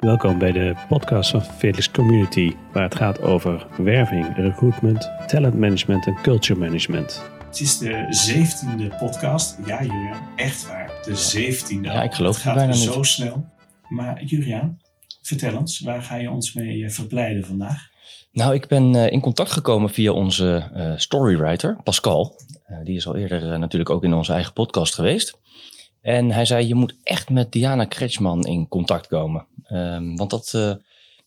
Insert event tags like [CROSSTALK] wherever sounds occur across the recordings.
Welkom bij de podcast van Fearless Community, waar het gaat over werving, recruitment, talent management en culture management. Het is de zeventiende podcast. Ja, Julian, echt waar. De zeventiende. Ja, ik geloof het het gaat bijna zo niet. snel. Maar Julian, vertel ons, waar ga je ons mee eh, verblijden vandaag? Nou, ik ben eh, in contact gekomen via onze eh, storywriter, Pascal. Eh, die is al eerder natuurlijk ook in onze eigen podcast geweest. En hij zei, je moet echt met Diana Kretschman in contact komen. Ehm, want dat, eh,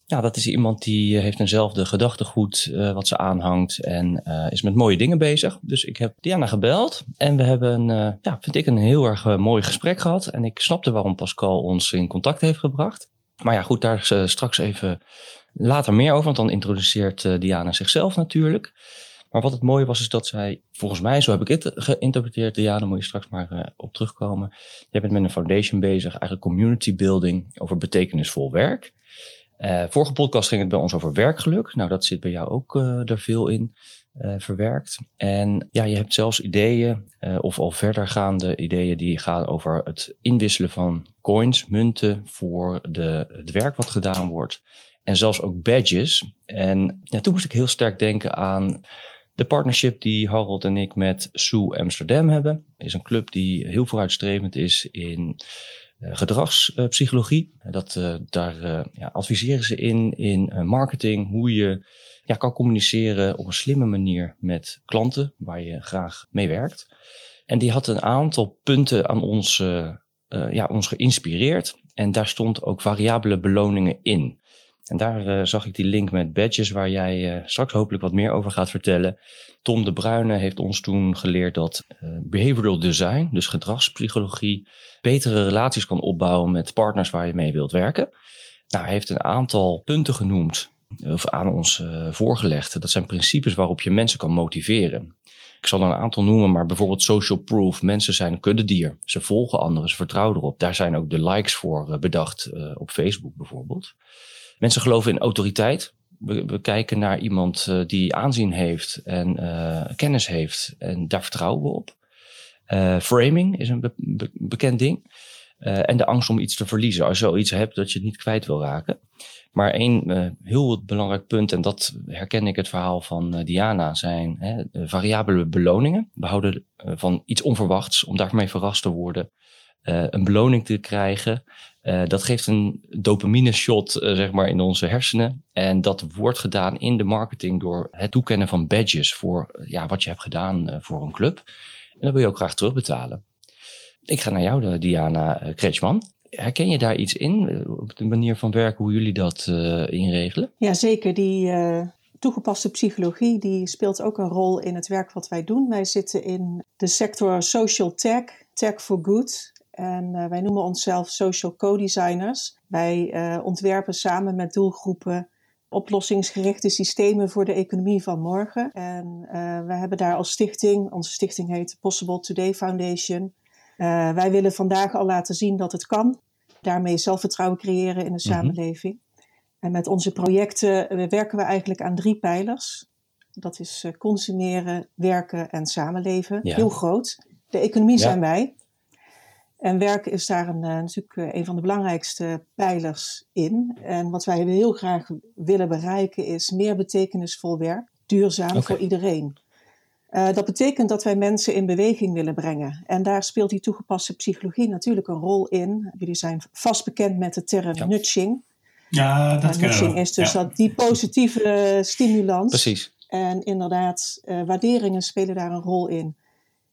ja, dat is iemand die eh, heeft eenzelfde gedachtegoed eh, wat ze aanhangt en is met mooie dingen bezig. Dus ik heb Diana gebeld en we hebben, ja, vind ik, een heel erg mooi gesprek gehad. En ik snapte waarom Pascal ons in contact heeft gebracht. Maar ja, goed, daar straks even later meer over, want dan introduceert Diana zichzelf natuurlijk. Maar wat het mooie was, is dat zij, volgens mij, zo heb ik het geïnterpreteerd, Diana, moet je straks maar eh, op terugkomen. Jij bent met een foundation bezig, eigenlijk community building over betekenisvol werk. Eh, vorige podcast ging het bij ons over werkgeluk. Nou, dat zit bij jou ook eh er veel in verwerkt. En ja, je hebt zelfs ideeën, of al verdergaande ideeën, die gaan over het inwisselen van coins, munten, voor de, het werk wat gedaan wordt. En zelfs ook badges. En ja, toen moest ik heel sterk denken aan de partnership die Harold en ik met Sue Amsterdam hebben. is een club die heel vooruitstrevend is in eh, gedragspsychologie. Dat, eh, daar eh, ja, adviseren ze in, in marketing, hoe je ja, kan communiceren op een slimme manier met klanten waar je graag mee werkt. En die had een aantal punten aan ons, ja, ons geïnspireerd. En daar stond ook variabele beloningen in. En daar eh, zag ik die link met badges, waar jij eh, straks hopelijk wat meer over gaat vertellen. Tom de Bruyne heeft ons toen geleerd dat eh, behavioral design, dus gedragspsychologie, betere relaties kan opbouwen met partners waar je mee wilt werken. Nou, hij heeft een aantal punten genoemd, of aan ons voorgelegd. Dat zijn principes waarop je mensen kan motiveren. Ik zal er een aantal noemen, maar bijvoorbeeld social proof. Mensen zijn een kuddedier. Ze volgen anderen, ze vertrouwen erop. Daar zijn ook de likes voor bedacht op Facebook bijvoorbeeld. Mensen geloven in autoriteit. We, kijken naar iemand eh, die aanzien heeft en eh, kennis heeft. En daar vertrouwen we op. Eh, framing is een be- be- bekend ding. En de angst om iets te verliezen. Als je zoiets hebt dat je het niet kwijt wil raken. Maar één heel belangrijk punt, en dat herken ik het verhaal van Diana, zijn hè, variabele beloningen. We houden van iets onverwachts, om daarmee verrast te worden. een beloning te krijgen. Eh, dat geeft een dopamine shot eh, zeg maar in onze hersenen. En dat wordt gedaan in de marketing door het toekennen van badges voor eh, ja, wat je hebt gedaan voor een club. En dat wil je ook graag terugbetalen. Ik ga naar jou, Diana Kretschman. Herken je daar iets in, op de manier van werken, hoe jullie dat inregelen? Ja, zeker. Die toegepaste psychologie die speelt ook een rol in het werk wat wij doen. Wij zitten in de sector social tech, tech for good. En eh, wij noemen onszelf social co-designers. Wij eh, ontwerpen samen met doelgroepen oplossingsgerichte systemen voor de economie van morgen. En eh, wij hebben daar als stichting, onze stichting heet Possible Today Foundation. Wij willen vandaag al laten zien dat het kan. Daarmee zelfvertrouwen creëren in de Mhm. samenleving. En met onze projecten werken we eigenlijk aan drie pijlers. Dat is consumeren, werken en samenleven. Ja. Heel groot. De economie Ja. zijn wij. En werken is daar een, eh, natuurlijk eh, een van de belangrijkste pijlers in. En wat wij heel graag willen bereiken is meer betekenisvol werk, duurzaam voor iedereen. Eh, dat betekent dat wij mensen in beweging willen brengen. En daar speelt die toegepaste psychologie natuurlijk een rol in. Jullie zijn vast bekend met de term Ja. nudging. Ja, dat kennen nudging is dus Ja. dat die positieve stimulans. Precies. En inderdaad, eh, waarderingen spelen daar een rol in.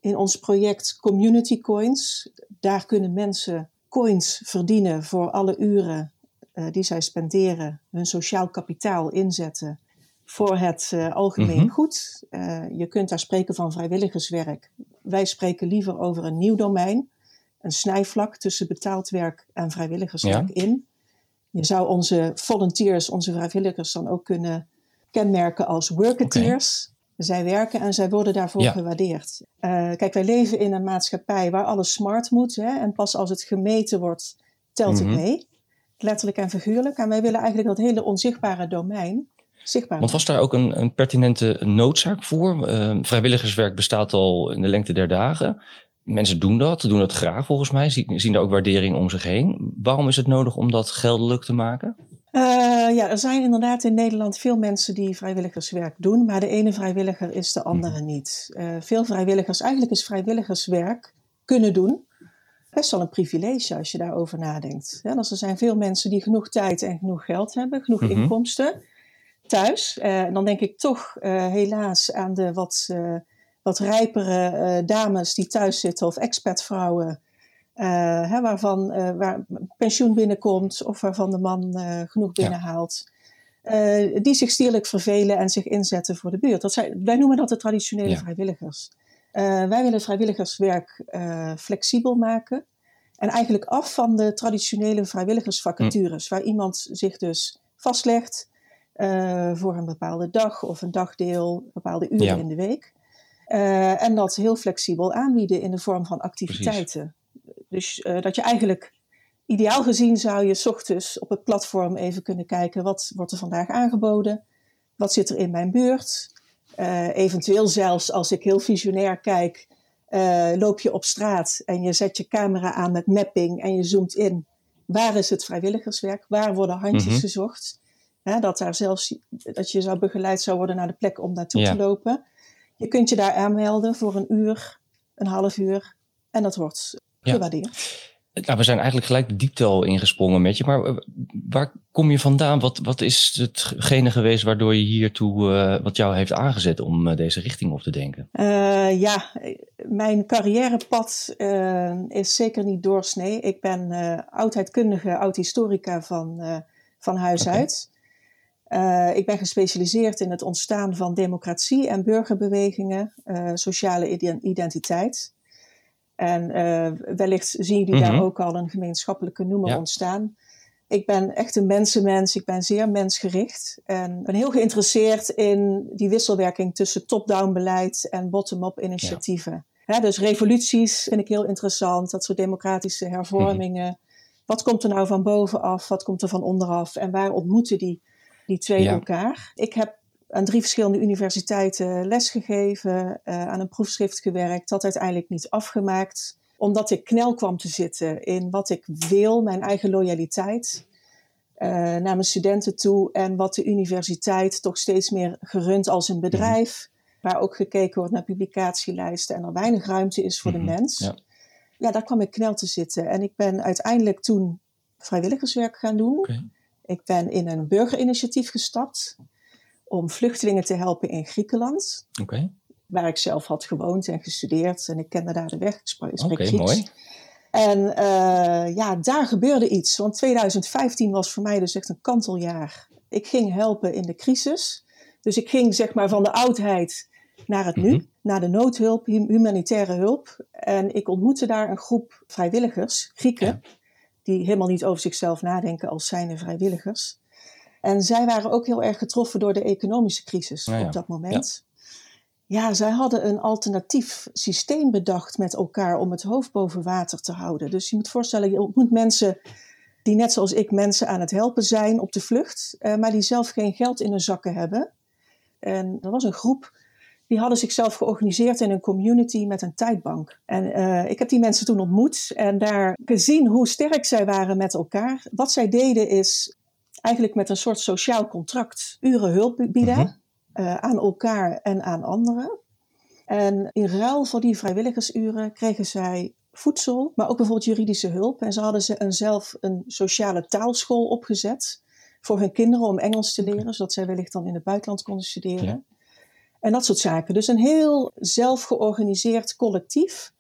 In ons project Community Coins, daar kunnen mensen coins verdienen voor alle uren eh, die zij spenderen, hun sociaal kapitaal inzetten voor het eh, algemeen Mhm. goed. Eh, je kunt daar spreken van vrijwilligerswerk. Wij spreken liever over een nieuw domein, een snijvlak tussen betaald werk en vrijwilligerswerk in. Je zou onze volunteers, onze vrijwilligers dan ook kunnen kenmerken als worketeers. Zij werken en zij worden daarvoor Ja. gewaardeerd. Eh, kijk, wij leven in een maatschappij waar alles smart moet. Hè, en pas als het gemeten wordt, telt Mhm. het mee. Letterlijk en figuurlijk. En wij willen eigenlijk dat hele onzichtbare domein zichtbaar Want was daar ook een, een pertinente noodzaak voor? Eh, vrijwilligerswerk bestaat al in de lengte der dagen. mensen doen dat, doen dat graag volgens mij, zien, zien daar ook waardering om zich heen. Waarom is het nodig om dat geldelijk te maken? Uh, ja, er zijn inderdaad in Nederland veel mensen die vrijwilligerswerk doen, maar de ene vrijwilliger is de andere mhm. niet. Uh, veel vrijwilligers, eigenlijk is vrijwilligerswerk kunnen doen best wel een privilege als je daarover nadenkt. Ja, dus er zijn veel mensen die genoeg tijd en genoeg geld hebben, genoeg mhm. inkomsten thuis. Uh, en dan denk ik toch helaas aan de wat, wat rijpere dames die thuis zitten of expatvrouwen uh, hè, waarvan uh, waar pensioen binnenkomt of waarvan de man uh, genoeg binnenhaalt. die zich stierlijk vervelen en zich inzetten voor de buurt. Dat zijn, wij noemen dat de traditionele vrijwilligers. wij willen vrijwilligerswerk flexibel maken. En eigenlijk af van de traditionele vrijwilligersvacatures, hm. waar iemand zich dus vastlegt voor een bepaalde dag of een dagdeel, bepaalde uren in de week. en dat heel flexibel aanbieden in de vorm van activiteiten. Dus uh, dat je eigenlijk, ideaal gezien zou je s ochtends op het platform even kunnen kijken wat wordt er vandaag aangeboden, wat zit er in mijn buurt. Uh, eventueel zelfs als ik heel visionair kijk, uh, loop je op straat en je zet je camera aan met mapping en je zoomt in. Waar is het vrijwilligerswerk? Waar worden handjes mm -hmm. gezocht? dat, daar zelfs, dat je zou begeleid zou worden naar de plek om naartoe ja. te lopen. Je kunt je daar aanmelden voor een uur, een half uur. En dat wordt ja. Nou, we zijn eigenlijk gelijk de diepte al ingesprongen met je. Maar eh, waar kom je vandaan? Wat, wat is hetgene geweest waardoor je hiertoe, uh, wat jou heeft aangezet om uh, deze richting op te denken? Uh, ja, mijn carrièrepad is zeker niet doorsnee. Ik ben oudheidkundige, oud-historica van, van huis okay. uit. ik ben gespecialiseerd in het ontstaan van democratie en burgerbewegingen, sociale identiteit. En uh, wellicht zien jullie mm -hmm. daar mhm. ook al een gemeenschappelijke noemer ja. ontstaan. Ik ben echt een mensenmens, ik ben zeer mensgericht en ben heel geïnteresseerd in die wisselwerking tussen top-down beleid en bottom-up initiatieven. Ja. dus revoluties vind ik heel interessant, dat soort democratische hervormingen. Mm -hmm. Wat komt er nou van bovenaf, wat komt er van onderaf en waar ontmoeten die, die twee elkaar? Ik heb aan drie verschillende universiteiten lesgegeven, uh, aan een proefschrift gewerkt, dat uiteindelijk niet afgemaakt, omdat ik knel kwam te zitten in wat ik wil, mijn eigen loyaliteit uh, naar mijn studenten toe en wat de universiteit toch steeds meer gerund als een bedrijf, waar ook gekeken wordt naar publicatielijsten en er weinig ruimte is voor mm -hmm. de mens. Ja. ja. daar kwam ik knel te zitten en ik ben uiteindelijk toen vrijwilligerswerk gaan doen. Okay. Ik ben in een burgerinitiatief gestapt om vluchtelingen te helpen in Griekenland. Okay. Waar ik zelf had gewoond en gestudeerd. En ik kende daar de weg. Ik spreek okay. Mooi. En uh, ja, daar gebeurde iets. Want 2015 was voor mij dus echt een kanteljaar. Ik ging helpen in de crisis. Dus ik ging zeg maar van de oudheid naar het nu. Mm -hmm. Naar de noodhulp, humanitaire hulp. En ik ontmoette daar een groep vrijwilligers, Grieken. Ja. Die helemaal niet over zichzelf nadenken als zijnde vrijwilligers. En zij waren ook heel erg getroffen door de economische crisis nou ja. op dat moment. Ja. ja. zij hadden een alternatief systeem bedacht met elkaar om het hoofd boven water te houden. Dus je moet voorstellen, je ontmoet mensen die net zoals ik mensen aan het helpen zijn op de vlucht, uh, maar die zelf geen geld in hun zakken hebben. En er was een groep die hadden zichzelf georganiseerd in een community met een tijdbank. En uh, ik heb die mensen toen ontmoet en daar gezien hoe sterk zij waren met elkaar. Wat zij deden is eigenlijk met een soort sociaal contract uren hulp bieden -huh. uh, aan elkaar en aan anderen. En in ruil voor die vrijwilligersuren kregen zij voedsel, maar ook bijvoorbeeld juridische hulp. En ze hadden ze een, zelf een sociale taalschool opgezet voor hun kinderen om Engels te leren, zodat zij wellicht dan in het buitenland konden studeren. Ja. En dat soort zaken. Dus een heel zelfgeorganiseerd collectief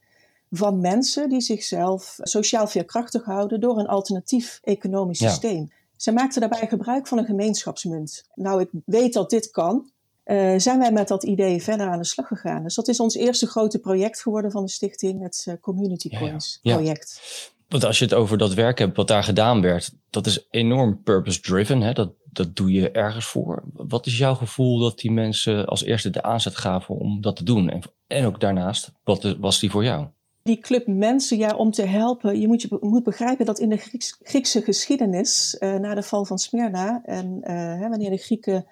van mensen die zichzelf sociaal veerkrachtig houden door een alternatief economisch ja. systeem. Ze maakten daarbij gebruik van een gemeenschapsmunt. Nou, ik weet dat dit kan. Uh, zijn wij met dat idee verder aan de slag gegaan. Dus dat is ons eerste grote project geworden van de stichting, het uh, Community Coins ja, ja. project. Want als je het over dat werk hebt wat daar gedaan werd, dat is enorm purpose-driven. Dat, dat doe je ergens voor. Wat is jouw gevoel dat die mensen als eerste de aanzet gaven om dat te doen? En, en ook daarnaast, wat was die voor jou? Die club mensen ja, om te helpen. Je moet, je moet begrijpen dat in de Grieks, Griekse geschiedenis, uh, na de val van Smyrna, en uh, hè, wanneer de Grieken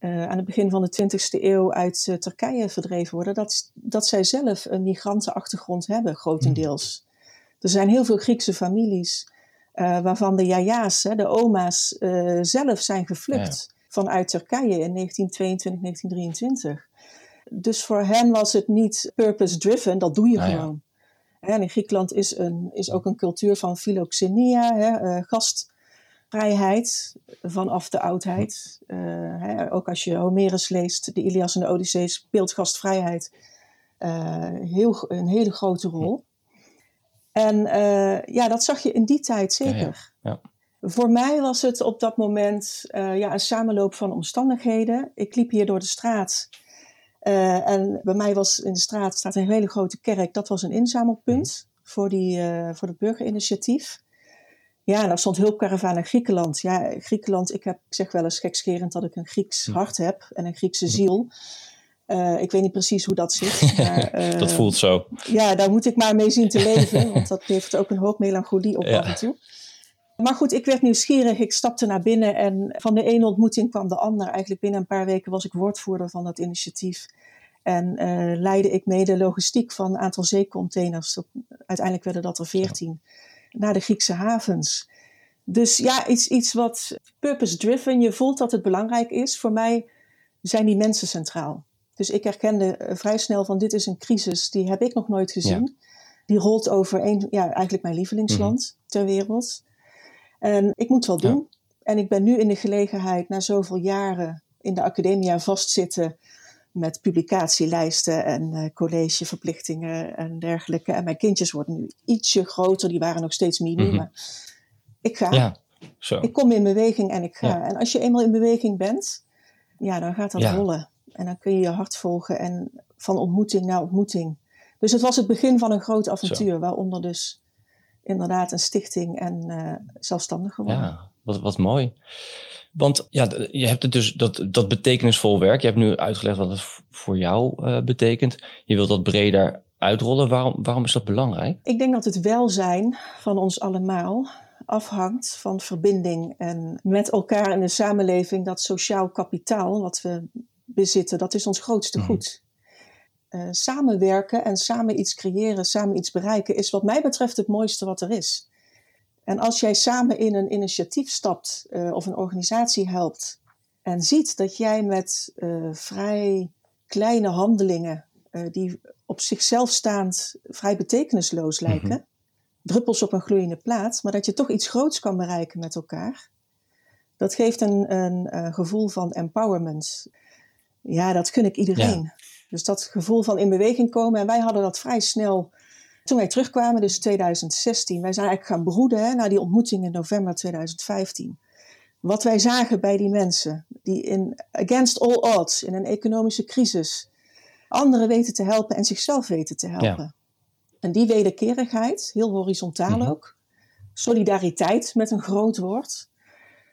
aan het begin van de 20e eeuw uit Turkije verdreven worden, dat, dat zij zelf een migrantenachtergrond hebben, grotendeels. Er zijn heel veel Griekse families waarvan de jaja's, de oma's, zelf zijn gevlucht vanuit Turkije in 1922, 1923. Dus voor hen was het niet purpose-driven, dat doe je nou gewoon. En in Griekenland is, een, is ook een cultuur van philoxenia, hè, uh, gastvrijheid vanaf de oudheid. Uh, hè, ook als je Homerus leest, de Ilias en de Odyssee, speelt gastvrijheid uh, heel, een hele grote rol. En ja, dat zag je in die tijd zeker. Ja, ja. Voor mij was het op dat moment ja, een samenloop van omstandigheden. Ik liep hier door de straat uh, en bij mij was in de straat staat een hele grote kerk. Dat was een inzamelpunt mhm. voor, die, uh, voor het burgerinitiatief. Ja, daar stond hulpkaravaan naar Griekenland. Ja, Griekenland, ik, heb, ik zeg wel eens gekscherend dat ik een Grieks mhm. hart heb en een Griekse mhm. ziel. Uh, ik weet niet precies hoe dat zit. [LAUGHS] Maar, dat voelt zo. Ja, daar moet ik maar mee zien te leven, want dat heeft ook een hoop melancholie op af en toe. Maar goed, ik werd nieuwsgierig. Ik stapte naar binnen en van de ene ontmoeting kwam de ander. Eigenlijk binnen een paar weken was ik woordvoerder van dat initiatief. En uh, leidde ik mee de logistiek van een aantal zeecontainers. Uiteindelijk werden dat er veertien. Naar de Griekse havens. Dus ja, iets, iets wat purpose-driven. Je voelt dat het belangrijk is. Voor mij zijn die mensen centraal. Dus ik herkende eh, vrij snel van dit is een crisis. Die heb ik nog nooit gezien. Die rolt over een, ja, eigenlijk mijn lievelingsland mhm. ter wereld. En ik moet wel doen. En ik ben nu in de gelegenheid, na zoveel jaren in de academia vastzitten met publicatielijsten en uh, collegeverplichtingen en dergelijke. En mijn kindjes worden nu ietsje groter, die waren nog steeds mini, mhm. maar ik ga. Ja, zo. Ik kom in beweging en ik ga. En als je eenmaal in beweging bent, ja, dan gaat dat rollen. En dan kun je je hart volgen en van ontmoeting naar ontmoeting. Dus het was het begin van een groot avontuur, waaronder dus inderdaad een stichting en uh, zelfstandig geworden. Ja, wat, wat mooi. Want ja, je hebt het dus dat, dat betekenisvol werk. Je hebt nu uitgelegd wat het voor jou uh, betekent. Je wilt dat breder uitrollen. Waarom, waarom is dat belangrijk? Ik denk dat het welzijn van ons allemaal afhangt van verbinding en met elkaar in de samenleving. Dat sociaal kapitaal wat we bezitten, dat is ons grootste mhm. goed. Uh, samenwerken en samen iets creëren, samen iets bereiken, is wat mij betreft het mooiste wat er is. En als jij samen in een initiatief stapt uh, of een organisatie helpt en ziet dat jij met uh, vrij kleine handelingen, die op zichzelf staand vrij betekenisloos mhm. lijken, mm -hmm. druppels op een gloeiende plaat, maar dat je toch iets groots kan bereiken met elkaar, dat geeft een, een gevoel van empowerment. Ja, dat gun ik iedereen. Ja. Dus dat gevoel van in beweging komen. En wij hadden dat vrij snel toen wij terugkwamen, dus 2016, wij zijn eigenlijk gaan broeden hè, na die ontmoeting in november 2015. Wat wij zagen bij die mensen, die in against all odds, in een economische crisis, anderen weten te helpen en zichzelf weten te helpen. Ja. En die wederkerigheid, heel horizontaal mhm. ook, solidariteit met een groot woord,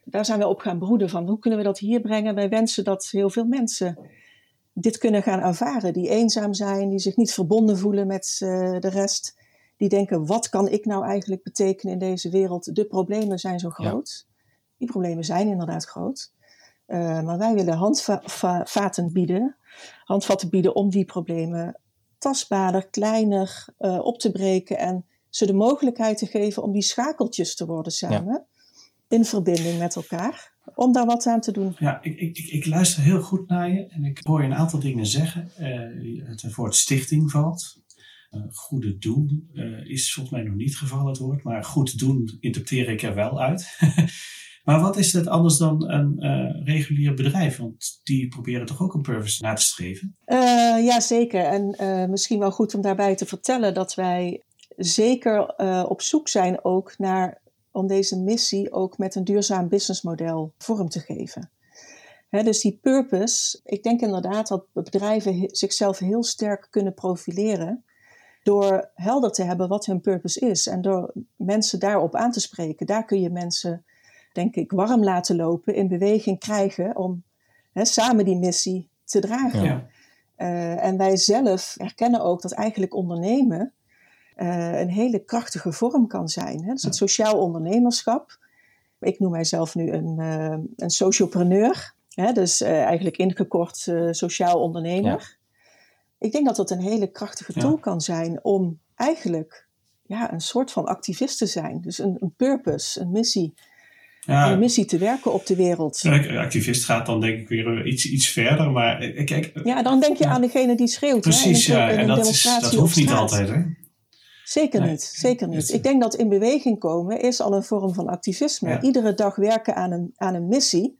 daar zijn we op gaan broeden van hoe kunnen we dat hier brengen. Wij wensen dat heel veel mensen dit kunnen gaan ervaren. Die eenzaam zijn, die zich niet verbonden voelen met uh, de rest. Die denken, wat kan ik nou eigenlijk betekenen in deze wereld? De problemen zijn zo groot. Die problemen zijn inderdaad groot. Uh, maar wij willen handvaten bieden, handvatten bieden om die problemen tastbaarder, kleiner uh, op te breken en ze de mogelijkheid te geven om die schakeltjes te worden samen. Ja. In verbinding met elkaar om daar wat aan te doen. Ja, ik, ik, ik luister heel goed naar je en ik hoor je een aantal dingen zeggen. Uh, het woord stichting valt. Uh, goede doen uh, is volgens mij nog niet gevallen het woord, maar goed doen interpreteer ik er wel uit. [LAUGHS] maar wat is het anders dan een regulier bedrijf? Want die proberen toch ook een purpose na te streven? ja, zeker. En misschien wel goed om daarbij te vertellen dat wij zeker op zoek zijn ook naar om deze missie ook met een duurzaam businessmodel vorm te geven. dus die purpose, ik denk inderdaad dat bedrijven zichzelf heel sterk kunnen profileren door helder te hebben wat hun purpose is en door mensen daarop aan te spreken. Daar kun je mensen, denk ik, warm laten lopen, in beweging krijgen om samen die missie te dragen. Ja. Uh, en wij zelf erkennen ook dat eigenlijk ondernemen uh, een hele krachtige vorm kan zijn. Hè? Dus het sociaal ondernemerschap. Ik noem mijzelf nu een, uh, een sociopreneur. Hè, dus uh, eigenlijk ingekort sociaal ondernemer. Ik denk dat dat een hele krachtige tool kan zijn om eigenlijk ja, een soort van activist te zijn. Dus een, een purpose, een missie. Ja, een missie te werken op de wereld. Activist gaat dan denk ik weer iets, iets verder, maar kijk... Ja, dan denk je aan degene die schreeuwt. Precies, hè, ja, en dat, is, dat hoeft niet altijd, hè? Zeker niet, zeker niet. Ik denk dat in beweging komen is al een vorm van activisme. Iedere dag werken aan een, aan een missie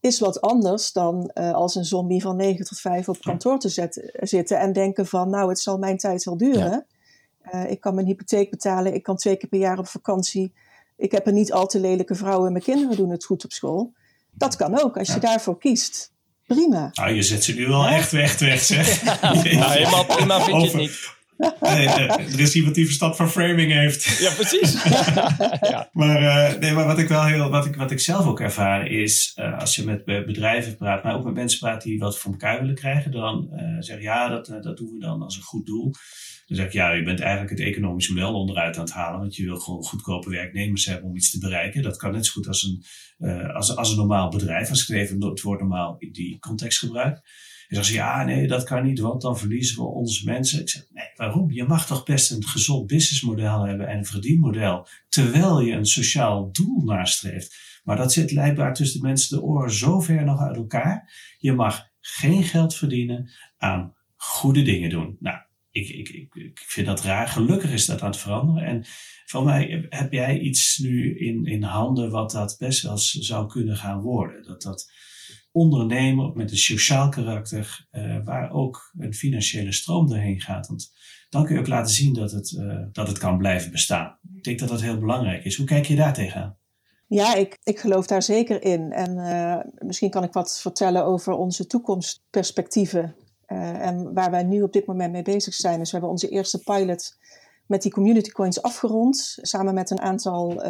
is wat anders dan uh, als een zombie van 9 tot 5 op kantoor te zetten, zitten en denken van nou het zal mijn tijd wel duren. Uh, ik kan mijn hypotheek betalen, ik kan twee keer per jaar op vakantie. Ik heb een niet al te lelijke vrouw en mijn kinderen doen het goed op school. Dat kan ook, als je daarvoor kiest. Prima. Nou, je zet ze nu wel echt weg, weg zeg. [LAUGHS] nou, helemaal prima vind je het niet. Nee, er is iemand die verstand van framing heeft. Ja, precies. [LAUGHS] ja. Maar, uh, nee, maar wat ik wel heel, wat ik, wat ik zelf ook ervaar is, uh, als je met bedrijven praat, maar ook met mensen praat die wat voor elkaar willen krijgen, dan uh, zeg je ja, dat, dat doen we dan als een goed doel. Dan zeg ik ja, je bent eigenlijk het economisch model onderuit aan het halen, want je wil gewoon goedkope werknemers hebben om iets te bereiken. Dat kan net zo goed als een, als, als een normaal bedrijf, als ik even het woord normaal in die context gebruik. En dan zeggen ze, ja, nee, dat kan niet, want dan verliezen we onze mensen. Ik zeg, nee, waarom? Je mag toch best een gezond businessmodel hebben en een verdienmodel, terwijl je een sociaal doel nastreeft. Maar dat zit blijkbaar tussen de mensen de oren zo ver nog uit elkaar. Je mag geen geld verdienen aan goede dingen doen. Nou, ik, ik, ik, ik vind dat raar. Gelukkig is dat aan het veranderen. En van mij heb jij iets nu in, in handen wat dat best wel zou kunnen gaan worden. Dat dat ondernemer met een sociaal karakter, uh, waar ook een financiële stroom doorheen gaat. Want dan kun je ook laten zien dat het, uh, dat het kan blijven bestaan. Ik denk dat dat heel belangrijk is. Hoe kijk je daar tegenaan? Ja, ik, ik geloof daar zeker in. En uh, misschien kan ik wat vertellen over onze toekomstperspectieven. en waar wij nu op dit moment mee bezig zijn. Dus we hebben onze eerste pilot met die community coins afgerond. Samen met een aantal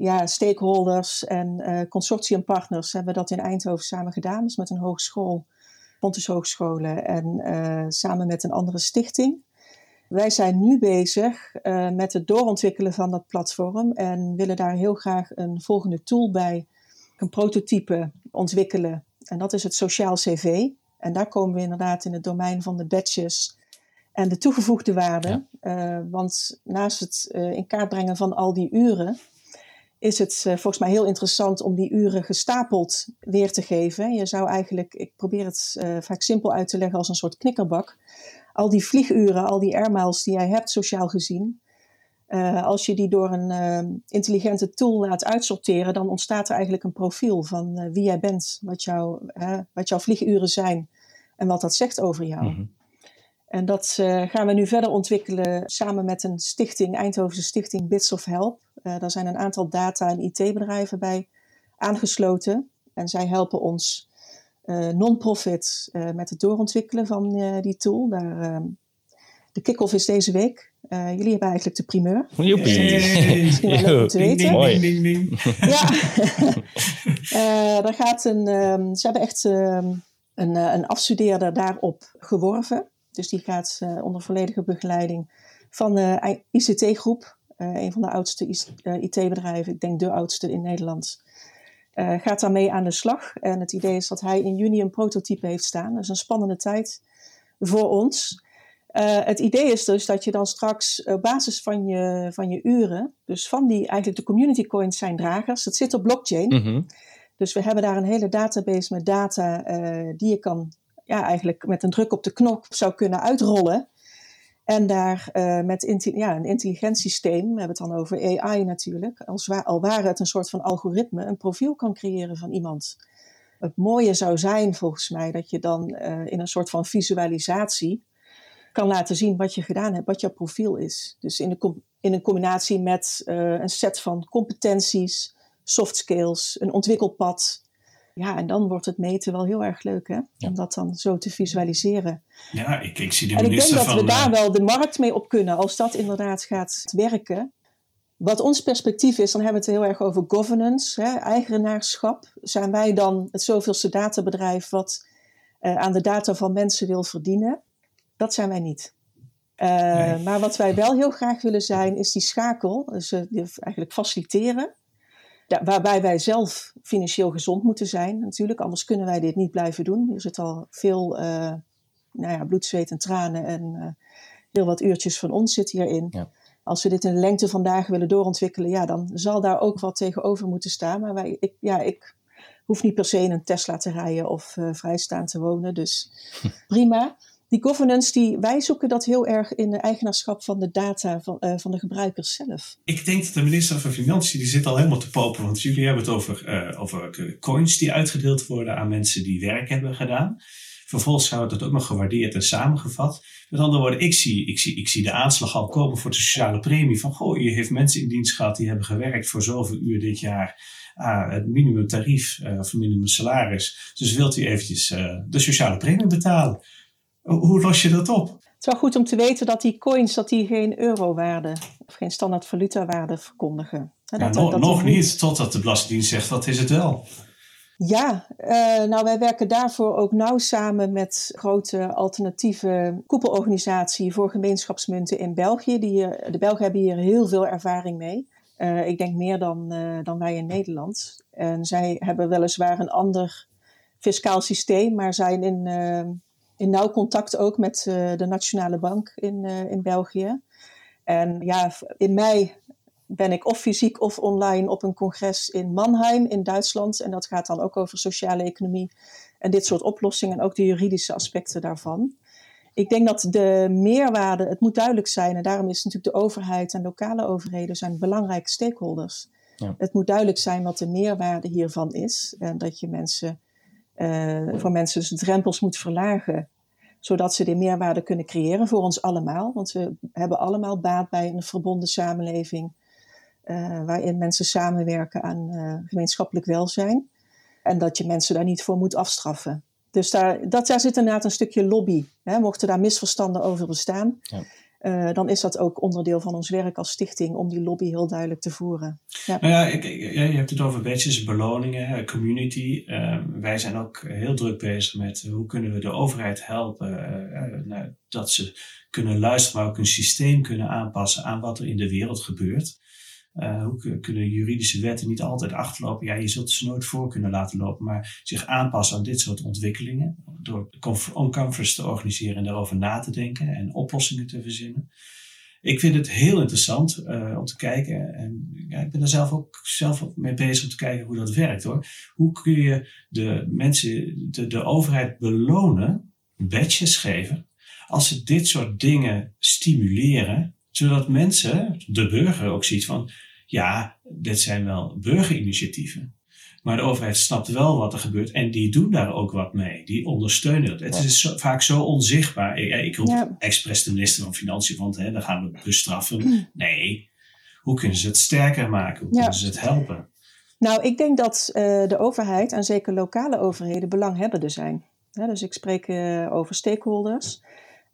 ja, stakeholders en uh, consortiumpartners hebben dat in Eindhoven samen gedaan. Dus met een hogeschool, Pontus Hogescholen en uh, samen met een andere stichting. Wij zijn nu bezig uh, met het doorontwikkelen van dat platform en willen daar heel graag een volgende tool bij, een prototype ontwikkelen. En dat is het sociaal CV. En daar komen we inderdaad in het domein van de badges en de toegevoegde waarde. Ja. want naast het in kaart brengen van al die uren, is het uh, volgens mij heel interessant om die uren gestapeld weer te geven. Je zou eigenlijk, ik probeer het uh, vaak simpel uit te leggen als een soort knikkerbak. Al die vlieguren, al die airmiles die jij hebt sociaal gezien, uh, als je die door een intelligente tool laat uitsorteren, dan ontstaat er eigenlijk een profiel van wie jij bent, wat, jou, wat jouw vlieguren zijn en wat dat zegt over jou. -hmm. En dat uh, gaan we nu verder ontwikkelen samen met een stichting, Eindhovense stichting Bits of Help. Uh, daar zijn een aantal data- en IT-bedrijven bij aangesloten. En zij helpen ons uh, non-profit met het doorontwikkelen van die tool. Daar, ehm, de kick-off is deze week. jullie hebben eigenlijk de primeur. Joepie. Dus [LAUGHS] misschien wel leuk om te weten. Mooi. Ding, ding, ding. Ja, daar [LAUGHS] [LAUGHS] gaat een, um, ze hebben echt um, een, een afstudeerder daarop geworven. Dus die gaat uh, onder volledige begeleiding van de ICT-groep, uh, een van de oudste IT-bedrijven, ik denk de oudste in Nederland, gaat daarmee aan de slag. En het idee is dat hij in juni een prototype heeft staan. Dat is een spannende tijd voor ons. het idee is dus dat je dan straks op basis van je, van je uren, dus van die eigenlijk de community coins zijn dragers, het zit op blockchain. Mm -hmm. Dus we hebben daar een hele database met data die je kan ja, eigenlijk met een druk op de knop zou kunnen uitrollen. En daar uh, met ja, een intelligent systeem, we hebben het dan over AI natuurlijk, als al ware het een soort van algoritme, een profiel kan creëren van iemand. Het mooie zou zijn volgens mij dat je dan uh, in een soort van visualisatie kan laten zien wat je gedaan hebt, wat jouw profiel is. Dus in, de in een combinatie met uh, een set van competenties, soft skills, een ontwikkelpad, ja, en dan wordt het meten wel heel erg leuk, hè? Ja. Om dat dan zo te visualiseren. Ja, ik, ik zie de En ik denk dat van, we daar wel de markt mee op kunnen, als dat inderdaad gaat werken. Wat ons perspectief is, dan hebben we het heel erg over governance, hè, eigenaarschap. Zijn wij dan het zoveelste databedrijf wat uh, aan de data van mensen wil verdienen? Dat zijn wij niet. Uh, nee. Maar wat wij wel heel graag willen zijn, is die schakel, dus uh, eigenlijk faciliteren waarbij wij zelf financieel gezond moeten zijn, natuurlijk. Anders kunnen wij dit niet blijven doen. Er zit al veel uh, nou ja, bloed, zweet en tranen en uh, heel wat uurtjes van ons zit hierin. Ja. Als we dit in de lengte van dagen willen doorontwikkelen, ja, dan zal daar ook wat tegenover moeten staan. Maar wij, ik, ja, ik hoef niet per se in een Tesla te rijden of uh, vrijstaan te wonen. Dus [LAUGHS] prima die governance, die, wij zoeken dat heel erg in de eigenaarschap van de data van, uh, van de gebruikers zelf. Ik denk dat de minister van Financiën, die zit al helemaal te popen. Want jullie hebben het over, uh, over coins die uitgedeeld worden aan mensen die werk hebben gedaan. Vervolgens wordt het ook nog gewaardeerd en samengevat. Met andere woorden, ik zie, ik, zie, ik zie de aanslag al komen voor de sociale premie. Van, goh, je heeft mensen in dienst gehad die hebben gewerkt voor zoveel uur dit jaar. Ah, het minimumtarief uh, of minimum salaris. Dus wilt u eventjes de sociale premie betalen? Hoe los je dat op? Het is wel goed om te weten dat die coins dat die geen eurowaarde of geen standaard valutawaarde verkondigen. Ja, dat, nog niet, totdat de Belastingdienst zegt wat is het wel. Ja, uh, nou wij werken daarvoor ook nauw samen met grote alternatieve koepelorganisatie voor gemeenschapsmunten in België. Die de Belgen hebben hier heel veel ervaring mee. Uh, ik denk meer dan, uh, dan wij in Nederland. En zij hebben weliswaar een ander fiscaal systeem, maar zijn in in nauw contact ook met uh, de Nationale Bank in, uh, in België. En ja, in mei ben ik of fysiek of online op een congres in Mannheim in Duitsland. En dat gaat dan ook over sociale economie en dit soort oplossingen en ook de juridische aspecten daarvan. Ik denk dat de meerwaarde, het moet duidelijk zijn, en daarom is natuurlijk de overheid en lokale overheden zijn belangrijke stakeholders. Ja. Het moet duidelijk zijn wat de meerwaarde hiervan is en dat je mensen uh, voor mensen dus de drempels moet verlagen. Zodat ze die meerwaarde kunnen creëren voor ons allemaal. Want we hebben allemaal baat bij een verbonden samenleving. Uh, waarin mensen samenwerken aan uh, gemeenschappelijk welzijn. En dat je mensen daar niet voor moet afstraffen. Dus daar, dat, daar zit inderdaad een stukje lobby. Hè. Mochten daar misverstanden over bestaan, ja. Uh, dan is dat ook onderdeel van ons werk als stichting om die lobby heel duidelijk te voeren. Ja. Nou ja, ik, je hebt het over badges, beloningen, community. Uh, wij zijn ook heel druk bezig met hoe kunnen we de overheid helpen uh, dat ze kunnen luisteren, maar ook een systeem kunnen aanpassen aan wat er in de wereld gebeurt. Hoe kunnen juridische wetten niet altijd achterlopen? Ja, je zult ze nooit voor kunnen laten lopen, maar zich aanpassen aan dit soort ontwikkelingen. Door on-conference te organiseren en daarover na te denken en oplossingen te verzinnen. Ik vind het heel interessant uh, om te kijken. En ja, ik ben er zelf ook zelf ook mee bezig om te kijken hoe dat werkt hoor. Hoe kun je de mensen, de, de overheid belonen, badges geven, als ze dit soort dingen stimuleren zodat mensen, de burger ook ziet van, ja, dit zijn wel burgerinitiatieven. Maar de overheid snapt wel wat er gebeurt en die doen daar ook wat mee. Die ondersteunen het. Het is zo, vaak zo onzichtbaar. Ik, ik roep ja. expres de minister van Financiën, want hè, dan gaan we bestraffen. Nee, hoe kunnen ze het sterker maken? Hoe kunnen ze het helpen? Nou, ik denk dat uh, de overheid en zeker lokale overheden belanghebbenden zijn. Ja, dus ik spreek uh, over stakeholders.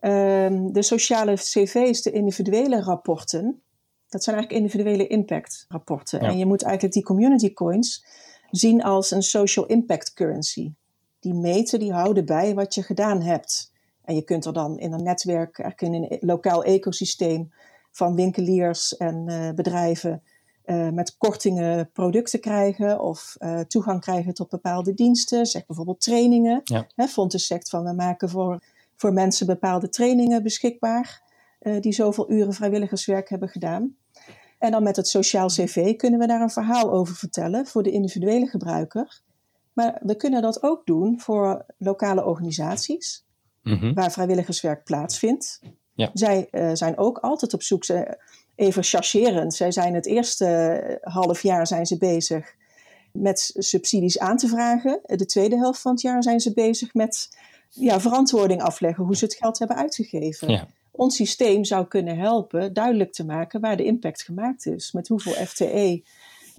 Um, de sociale cv's, de individuele rapporten, dat zijn eigenlijk individuele impact rapporten. En je moet eigenlijk die community coins zien als een social impact currency. Die meten, die houden bij wat je gedaan hebt. En je kunt er dan in een netwerk, eigenlijk in een lokaal ecosysteem van winkeliers en uh, bedrijven uh, met kortingen producten krijgen of uh, toegang krijgen tot bepaalde diensten. Zeg bijvoorbeeld trainingen. Ja. Hè, Fontes zegt van we maken voor voor mensen bepaalde trainingen beschikbaar, die zoveel uren vrijwilligerswerk hebben gedaan. En dan met het sociaal cv kunnen we daar een verhaal over vertellen voor de individuele gebruiker. Maar we kunnen dat ook doen voor lokale organisaties, mm-hmm. waar vrijwilligerswerk plaatsvindt. Ja. Zij uh, zijn ook altijd op zoek, even chargerend, zij zijn het eerste half jaar zijn ze bezig met subsidies aan te vragen. De tweede helft van het jaar zijn ze bezig met ja, verantwoording afleggen hoe ze het geld hebben uitgegeven. Ja. Ons systeem zou kunnen helpen duidelijk te maken waar de impact gemaakt is. Met hoeveel FTE,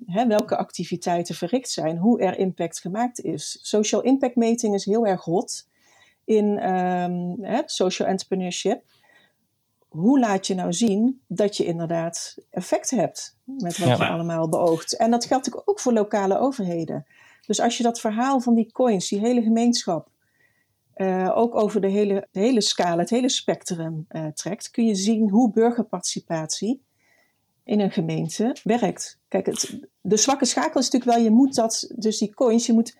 hè, welke activiteiten verricht zijn, hoe er impact gemaakt is. Social impact meting is heel erg hot in um, hè, social entrepreneurship. Hoe laat je nou zien dat je inderdaad effect hebt met wat ja, je allemaal beoogt? En dat geldt ook voor lokale overheden. Dus als je dat verhaal van die coins, die hele gemeenschap, uh, ook over de hele, de hele scala, het hele spectrum uh, trekt, kun je zien hoe burgerparticipatie in een gemeente werkt. Kijk, het, de zwakke schakel is natuurlijk wel, je moet dat, dus die coins, je moet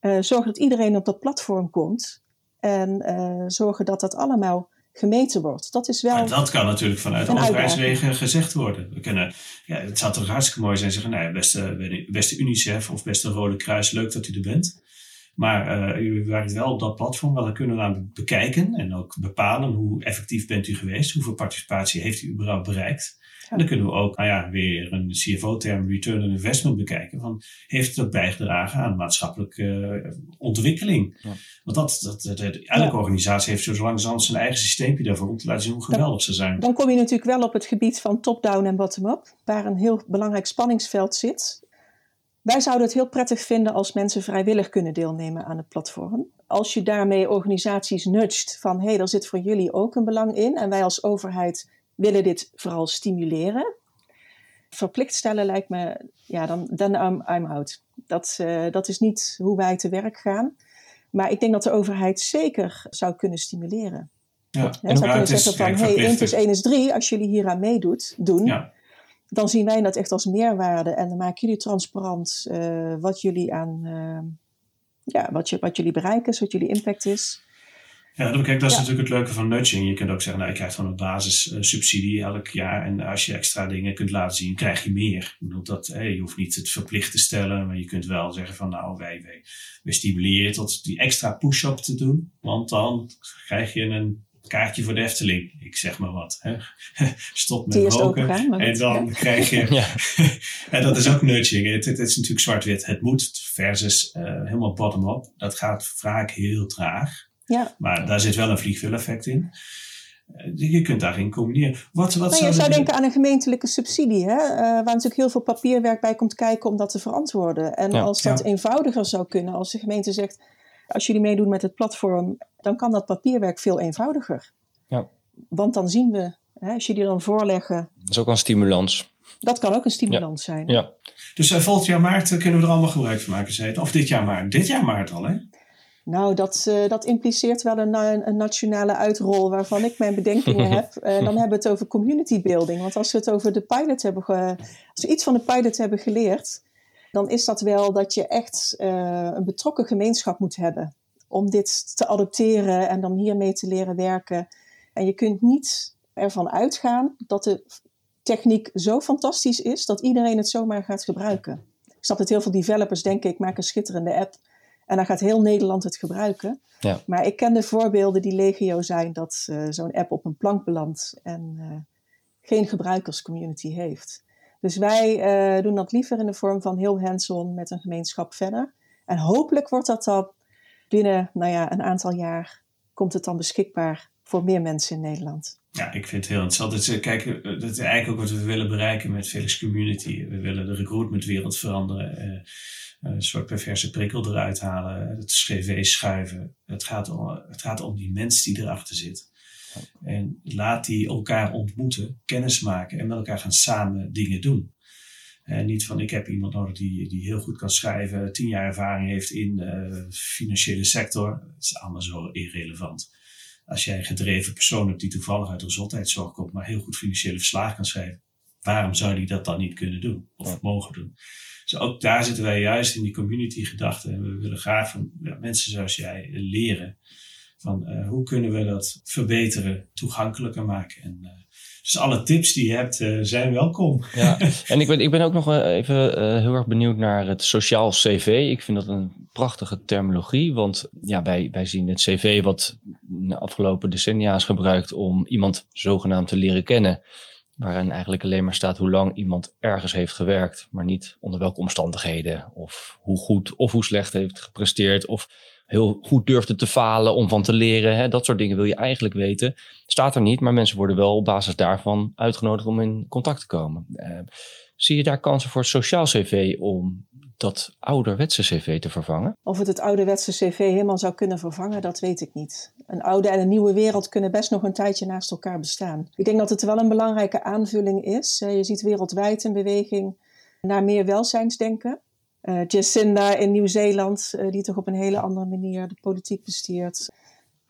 uh, zorgen dat iedereen op dat platform komt. En zorgen dat dat allemaal gemeten wordt. Dat is wel. Maar dat kan natuurlijk vanuit overheidswegen gezegd worden. We kunnen, ja, het zou toch hartstikke mooi zijn zeggen: nou beste, beste UNICEF of beste Rode Kruis, leuk dat u er bent. Maar uh, u werkt wel op dat platform, wel dan kunnen we dan bekijken en ook bepalen hoe effectief bent u geweest, hoeveel participatie heeft u überhaupt bereikt. En dan kunnen we ook, nou ja, weer een CFO-term return on investment bekijken. Van, heeft het ook bijgedragen aan maatschappelijke uh, ontwikkeling? Ja. Want dat, dat, dat, elke ja. organisatie heeft zo langzamerhand zijn eigen systeempje daarvoor om te laten zien hoe geweldig ze zijn. Dan kom je natuurlijk wel op het gebied van top-down en bottom-up, waar een heel belangrijk spanningsveld zit. Wij zouden het heel prettig vinden als mensen vrijwillig kunnen deelnemen aan het platform. Als je daarmee organisaties nudgt van hé, hey, daar zit voor jullie ook een belang in en wij als overheid willen dit vooral stimuleren. Verplicht stellen lijkt me, ja, dan, dan I'm, I'm out. Dat, uh, dat is niet hoe wij te werk gaan. Maar ik denk dat de overheid zeker zou kunnen stimuleren. Ja, ja zou kunnen zeggen van, hé, hey, 1 plus 1 is 3, als jullie hier aan meedoet, doen. Ja. Dan zien wij dat echt als meerwaarde en dan maken jullie transparant uh, wat jullie aan, uh, ja, wat, je, wat jullie bereiken, wat jullie impact is. Ja, kijk, dat is natuurlijk het leuke van nudging. Je kunt ook zeggen, nou, je krijgt gewoon een basissubsidie elk jaar. En als je extra dingen kunt laten zien, krijg je meer. Ik bedoel, dat, hey, je hoeft niet het verplicht te stellen, maar je kunt wel zeggen van, nou, wij, wij, wij stimuleren je tot die extra push-up te doen. Want dan krijg je een kaartje voor de Efteling. Ik zeg maar wat. Hè? [LAUGHS] Stop met roken. en dan krijg je... [LAUGHS] ja. [LAUGHS] en dat is ook nudging. Het, het, is natuurlijk zwart-wit. Het moet versus uh, helemaal bottom-up. Dat gaat vaak heel traag. Ja. Maar daar zit wel een vliegwiel-effect in. Eh, je kunt daarin combineren. Wat, wat nou, je zou denken aan een gemeentelijke subsidie, hè? Uh, waar natuurlijk heel veel papierwerk bij komt kijken om dat te verantwoorden. En als dat eenvoudiger zou kunnen, als de gemeente zegt: als jullie meedoen met het platform, dan kan dat papierwerk veel eenvoudiger. Ja. Want dan zien we, hè, als jullie dan voorleggen. Dat is ook een stimulans. Dat kan ook een stimulans zijn. Ja. Dus uh, volgend jaar maart kunnen we er allemaal gebruik van maken, zei het. Of dit jaar maart. Dit jaar maart al, hè? Nou, dat, uh, dat impliceert wel een, een, nationale uitrol waarvan ik mijn bedenkingen [LAUGHS] heb. Uh, dan hebben we het over community building. Want als we het over de pilot hebben, als we iets van de pilot hebben geleerd, dan is dat wel dat je echt uh, een betrokken gemeenschap moet hebben om dit te adopteren en dan hiermee te leren werken. En je kunt niet ervan uitgaan dat de techniek zo fantastisch is dat iedereen het zomaar gaat gebruiken. Ik snap dat heel veel developers denken, ik maak een schitterende app en dan gaat heel Nederland het gebruiken. Ja. Maar ik ken de voorbeelden die legio zijn dat uh, zo'n app op een plank belandt en uh, geen gebruikerscommunity heeft. Dus wij uh, doen dat liever in de vorm van heel hands-on met een gemeenschap verder. En hopelijk wordt dat dan binnen nou ja, een aantal jaar komt het dan beschikbaar voor meer mensen in Nederland. Ja, ik vind het heel interessant. Is, kijk, dat is eigenlijk ook wat we willen bereiken met Felix Community. We willen de recruitmentwereld veranderen een soort perverse prikkel eruit halen, het cv schuiven. Het gaat, om, het gaat om die mens die erachter zit. En laat die elkaar ontmoeten, kennis maken en met elkaar gaan samen dingen doen. En niet van ik heb iemand nodig die, die heel goed kan schrijven, tien jaar ervaring heeft in de financiële sector. Dat is allemaal zo irrelevant. Als jij een gedreven persoon hebt die toevallig uit de gezondheidszorg komt, maar heel goed financiële verslagen kan schrijven, waarom zou die dat dan niet kunnen doen of mogen doen? Dus ook daar zitten wij juist in die community gedachten. En we willen graag van ja, mensen zoals jij leren. Van uh, hoe kunnen we dat verbeteren, toegankelijker maken. En, uh, dus alle tips die je hebt uh, zijn welkom. Ja, [LAUGHS] en ik ben, ik ben ook nog even heel erg benieuwd naar het sociaal cv. Ik vind dat een prachtige terminologie. Want ja, wij, wij zien het cv wat de afgelopen decennia is gebruikt om iemand zogenaamd te leren kennen waarin eigenlijk alleen maar staat hoe lang iemand ergens heeft gewerkt, maar niet onder welke omstandigheden of hoe goed of hoe slecht heeft gepresteerd of heel goed durfde te falen om van te leren. Hè? Dat soort dingen wil je eigenlijk weten. Staat er niet, maar mensen worden wel op basis daarvan uitgenodigd om in contact te komen. Uh, zie je daar kansen voor het sociaal cv om dat ouderwetse cv te vervangen? Of het het ouderwetse cv helemaal zou kunnen vervangen, dat weet ik niet. Een oude en een nieuwe wereld kunnen best nog een tijdje naast elkaar bestaan. Ik denk dat het wel een belangrijke aanvulling is. Je ziet wereldwijd een beweging naar meer welzijnsdenken. Uh, Jacinda in Nieuw-Zeeland, uh, die toch op een hele andere manier de politiek bestiert.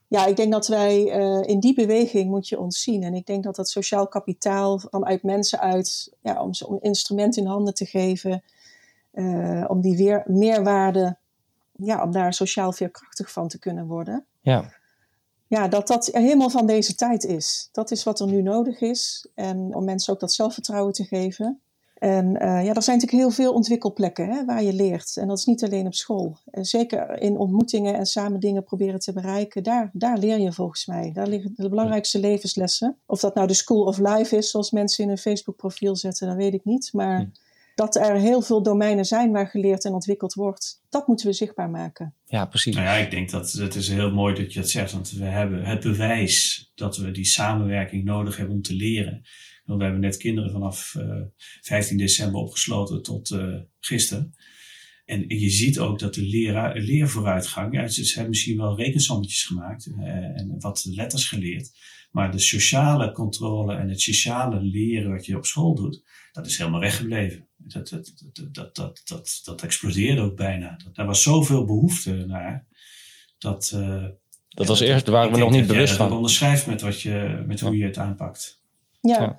Ja, ik denk dat wij uh, in die beweging moet je ons zien. En ik denk dat dat sociaal kapitaal vanuit mensen uit, ja, om ze een instrument in handen te geven, om die weer meerwaarde, ja, om daar sociaal veerkrachtig van te kunnen worden. Ja. Ja, dat dat helemaal van deze tijd is. Dat is wat er nu nodig is. En om mensen ook dat zelfvertrouwen te geven. En uh, ja, er zijn natuurlijk heel veel ontwikkelplekken hè, waar je leert. En dat is niet alleen op school. En zeker in ontmoetingen en samen dingen proberen te bereiken, daar, daar leer je volgens mij. Daar liggen de belangrijkste levenslessen. Of dat nou de School of Life is, zoals mensen in een Facebook-profiel zetten, dat weet ik niet. Maar hm. dat er heel veel domeinen zijn waar geleerd en ontwikkeld wordt, dat moeten we zichtbaar maken. Ja, precies. Nou ja, ik denk dat het is heel mooi dat je dat zegt, want we hebben het bewijs dat we die samenwerking nodig hebben om te leren. Want we hebben net kinderen vanaf uh, eh, 15 december opgesloten tot uh, gisteren. En je ziet ook dat de leraar, leervooruitgang, ja, ze, hebben misschien wel rekensommetjes gemaakt uh, en wat letters geleerd. Maar de sociale controle en het sociale leren wat je op school doet, dat is helemaal weggebleven. Dat, dat, dat, dat, dat, dat, dat explodeerde ook bijna. Dat, daar was zoveel behoefte naar. Dat, uh, dat was eerst, daar waren we nog niet bewust van. Dat onderschrijft met, wat je, met hoe je het aanpakt. Ja. ja.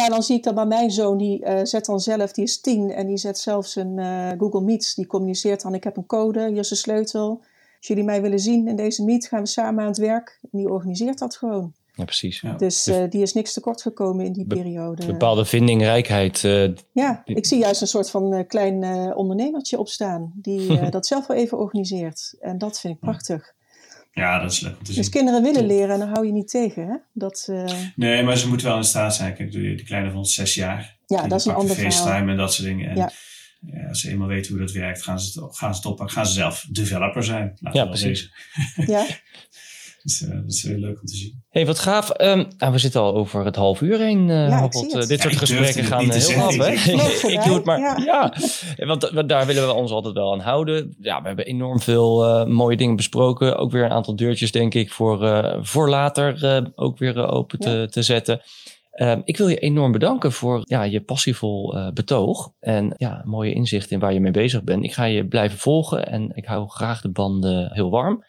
Ja, dan zie ik dat bij mijn zoon, die uh, zet dan zelf, die is tien en die zet zelfs een uh, Google Meets. Die communiceert dan, ik heb een code, hier is een sleutel. Als jullie mij willen zien in deze meet, gaan we samen aan het werk. En die organiseert dat gewoon. Ja, precies. Ja. Dus uh, die is niks tekort gekomen in die Be periode. Bepaalde vindingrijkheid. ja, ik zie juist een soort van klein ondernemertje opstaan. Die [LAUGHS] dat zelf wel even organiseert. En dat vind ik prachtig. Ja, dat is leuk om te dus zien. Dus kinderen willen leren en dan hou je niet tegen, hè? Dat, uh... Nee, maar ze moeten wel in staat zijn. Kijk, die kleine van zes jaar. Ja, dat is een ander FaceTime verhaal. en dat soort dingen. En ja. Ja, als ze eenmaal weten hoe dat werkt, gaan ze het, gaan ze het oppakken. Gaan ze zelf developer zijn. ja, precies. Ja. [LAUGHS] [LAUGHS] Dus uh, dat is heel leuk om te zien. hey, wat gaaf. Um, nou, we zitten al over het half uur heen. Uh, ja, uh, dit soort gesprekken gaan heel af. Hè? [LAUGHS] ik doe het maar. Ja. ja. Want, daar willen we ons altijd wel aan houden. Ja, we hebben enorm veel mooie dingen besproken. Ook weer een aantal deurtjes, denk ik, voor, voor later ook weer open ja. te, te zetten. Um, ik wil je enorm bedanken voor ja, je passievol uh, betoog en ja, mooie inzicht in waar je mee bezig bent. Ik ga je blijven volgen en ik hou graag de banden heel warm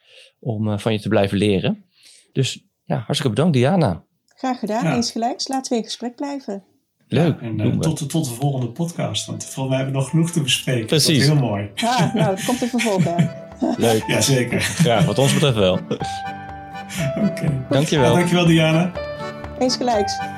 om uh, van je te blijven leren. Dus ja, hartstikke bedankt Diana. Graag gedaan, ja. eens gelijks. Laten we in gesprek blijven. Leuk. Ja, en uh, tot, de, tot de volgende podcast, want volgens mij hebben we nog genoeg te bespreken. Precies. Dat is heel mooi. Ja, nou, het komt er vervolg [LAUGHS] aan. Leuk. Jazeker. Ja, wat ons betreft wel. [LAUGHS] Oké. Okay. Dankjewel. Ja, dankjewel Diana. Eens gelijks.